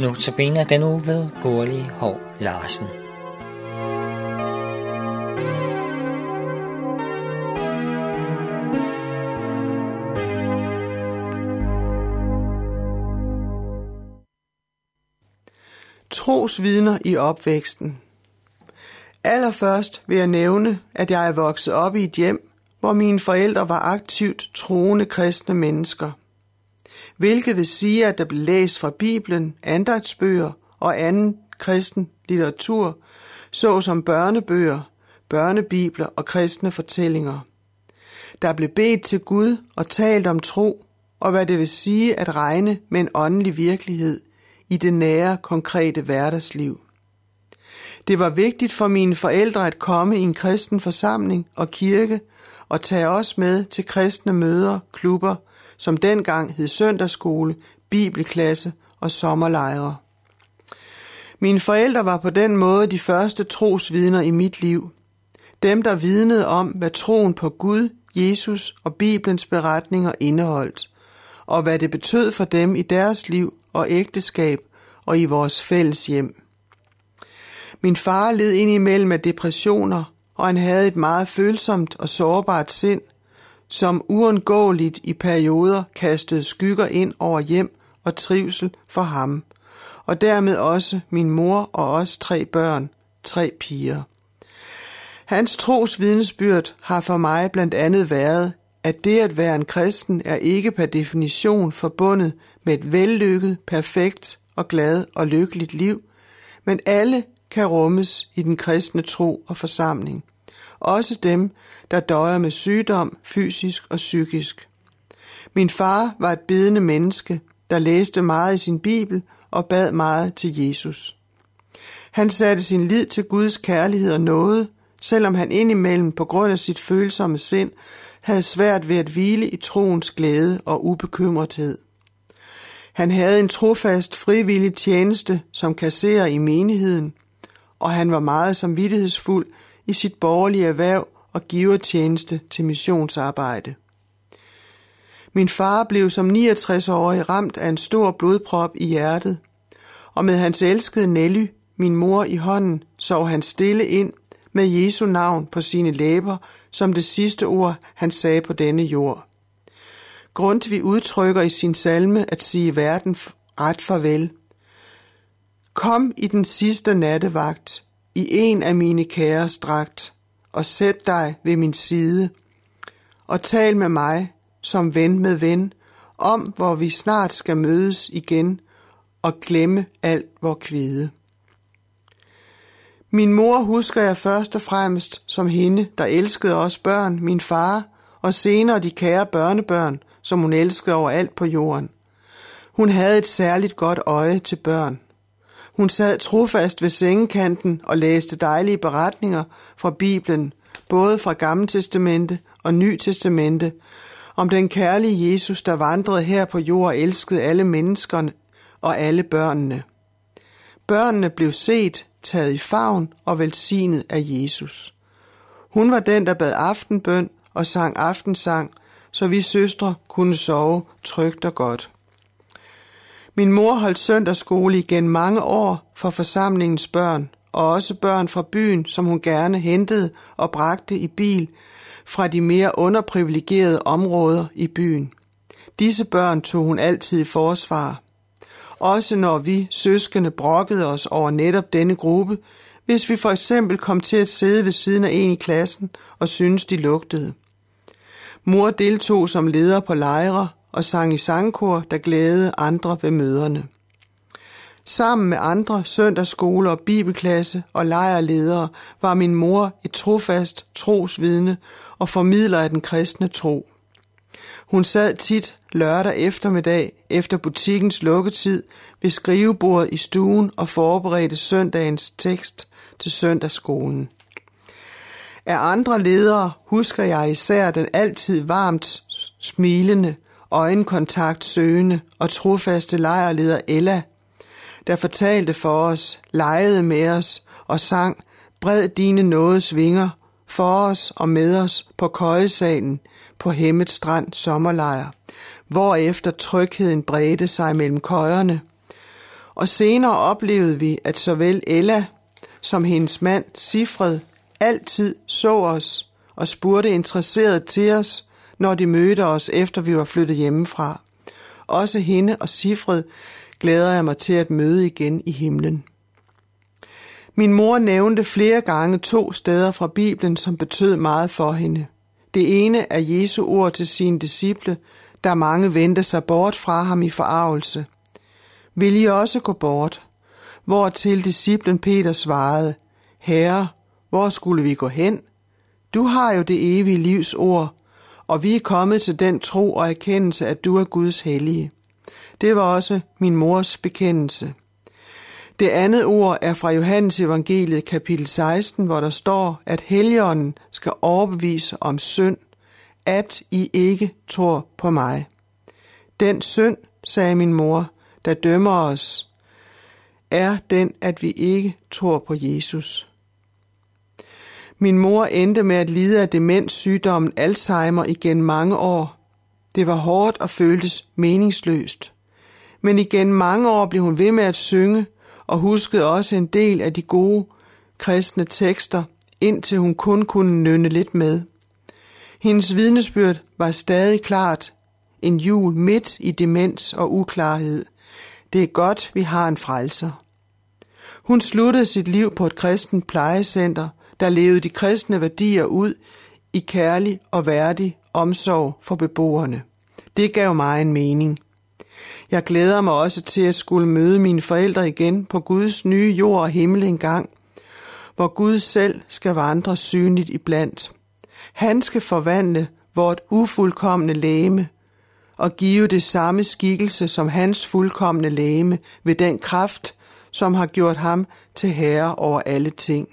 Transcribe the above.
Notabene den uge ved Gurli Hov Larsen. Trosvidner i opvæksten. Allerførst vil jeg nævne, at jeg er vokset op i et hjem, hvor mine forældre var aktivt troende kristne mennesker. Hvilket vil sige, at der blev læst fra Bibelen, andagtsbøger og anden kristen litteratur, såsom børnebøger, børnebibler og kristne fortællinger. Der blev bedt til Gud og talt om tro, og hvad det vil sige at regne med en åndelig virkelighed i det nære, konkrete hverdagsliv. Det var vigtigt for mine forældre at komme i en kristen forsamling og kirke og tage os med til kristne møder, klubber, som dengang hed søndagsskole, bibelklasse og sommerlejre. Mine forældre var på den måde de første trosvidner i mit liv. Dem, der vidnede om, hvad troen på Gud, Jesus og Bibelens beretninger indeholdt, og hvad det betød for dem i deres liv og ægteskab og i vores fælles hjem. Min far led ind imellem af depressioner, og han havde et meget følsomt og sårbart sind, som uundgåeligt i perioder kastede skygger ind over hjem og trivsel for ham, og dermed også min mor og os tre børn, tre piger. Hans tros vidnesbyrd har for mig blandt andet været, at det at være en kristen er ikke per definition forbundet med et vellykket, perfekt og glad og lykkeligt liv, men alle kan rummes i den kristne tro og forsamling. Også dem, der døjer med sygdom, fysisk og psykisk. Min far var et bedende menneske, der læste meget i sin bibel og bad meget til Jesus. Han satte sin lid til Guds kærlighed og nåde, selvom han indimellem på grund af sit følsomme sind havde svært ved at hvile i troens glæde og ubekymrethed. Han havde en trofast frivillig tjeneste som kasserer i menigheden, og han var meget samvittighedsfuld i sit borgerlige erhverv og givertjeneste til missionsarbejde. Min far blev som 69-årig ramt af en stor blodprop i hjertet, og med hans elskede Nelly, min mor i hånden, sov han stille ind med Jesu navn på sine læber, som det sidste ord, han sagde på denne jord. Grundtvig udtrykker i sin salme at sige verden ret farvel. Kom i den sidste nattevagt, i en af mine kæres dragt, og sæt dig ved min side, og tal med mig som ven med ven, om hvor vi snart skal mødes igen og glemme alt vor kvide. Min mor husker jeg først og fremmest som hende, der elskede os børn, min far, og senere de kære børnebørn, som hun elskede over alt på jorden. Hun havde et særligt godt øje til børn. Hun sad trofast ved sengekanten og læste dejlige beretninger fra Bibelen, både fra Gamle Testamente og Ny Testamente, om den kærlige Jesus, der vandrede her på jord og elskede alle menneskerne og alle børnene. Børnene blev set, taget i favn og velsignet af Jesus. Hun var den, der bad aftenbøn og sang aftensang, så vi søstre kunne sove trygt og godt. Min mor holdt søndagsskole igen mange år for forsamlingens børn, og også børn fra byen, som hun gerne hentede og bragte i bil fra de mere underprivilegerede områder i byen. Disse børn tog hun altid i forsvar. Også når vi søskende brokkede os over netop denne gruppe, hvis vi for eksempel kom til at sidde ved siden af en i klassen og syntes, de lugtede. Mor deltog som leder på lejre og sang i sangkor, der glædede andre ved møderne. Sammen med andre søndagsskoler, bibelklasse og lejrledere var min mor et trofast trosvidne og formidler af den kristne tro. Hun sad tit lørdag eftermiddag efter butikkens lukketid ved skrivebordet i stuen og forberedte søndagens tekst til søndagsskolen. Af andre ledere husker jeg især den altid varmt smilende, øjenkontakt søgende og trofaste lejrleder Ella, der fortalte for os, legede med os og sang Bred dine nådes vinger for os og med os på køjesalen på Hemmet Strand sommerlejr, hvorefter trygheden bredte sig mellem køjerne, Og senere oplevede vi, at såvel Ella som hendes mand Sifred altid så os og spurgte interesseret til os, når de mødte os, efter vi var flyttet hjemmefra. Også hende og Sifred glæder jeg mig til at møde igen i himlen. Min mor nævnte flere gange to steder fra Bibelen, som betød meget for hende. Det ene er Jesu ord til sine disciple, der mange vendte sig bort fra ham i forarvelse. Vil I også gå bort? Hvor til disciplen Peter svarede, Herre, hvor skulle vi gå hen? Du har jo det evige livs ord, og vi er kommet til den tro og erkendelse, at du er Guds hellige. Det var også min mors bekendelse. Det andet ord er fra Johannes evangeliet kapitel 16, hvor der står, at Helligånden skal overbevise om synd, at I ikke tror på mig. Den synd, sagde min mor, der dømmer os, er den, at vi ikke tror på Jesus. Min mor endte med at lide af demenssygdommen Alzheimer igen mange år. Det var hårdt og føltes meningsløst. Men igen mange år blev hun ved med at synge og huskede også en del af de gode kristne tekster, indtil hun kun kunne nynne lidt med. Hendes vidnesbyrd var stadig klart en jul midt i demens og uklarhed. Det er godt, vi har en frelser. Hun sluttede sit liv på et kristent plejecenter, der levede de kristne værdier ud i kærlig og værdig omsorg for beboerne. Det gav mig en mening. Jeg glæder mig også til at skulle møde mine forældre igen på Guds nye jord og himmel engang, hvor Gud selv skal vandre synligt iblandt. Han skal forvandle vort ufuldkommende læme og give det samme skikkelse som hans fuldkommende læme ved den kraft, som har gjort ham til herre over alle ting.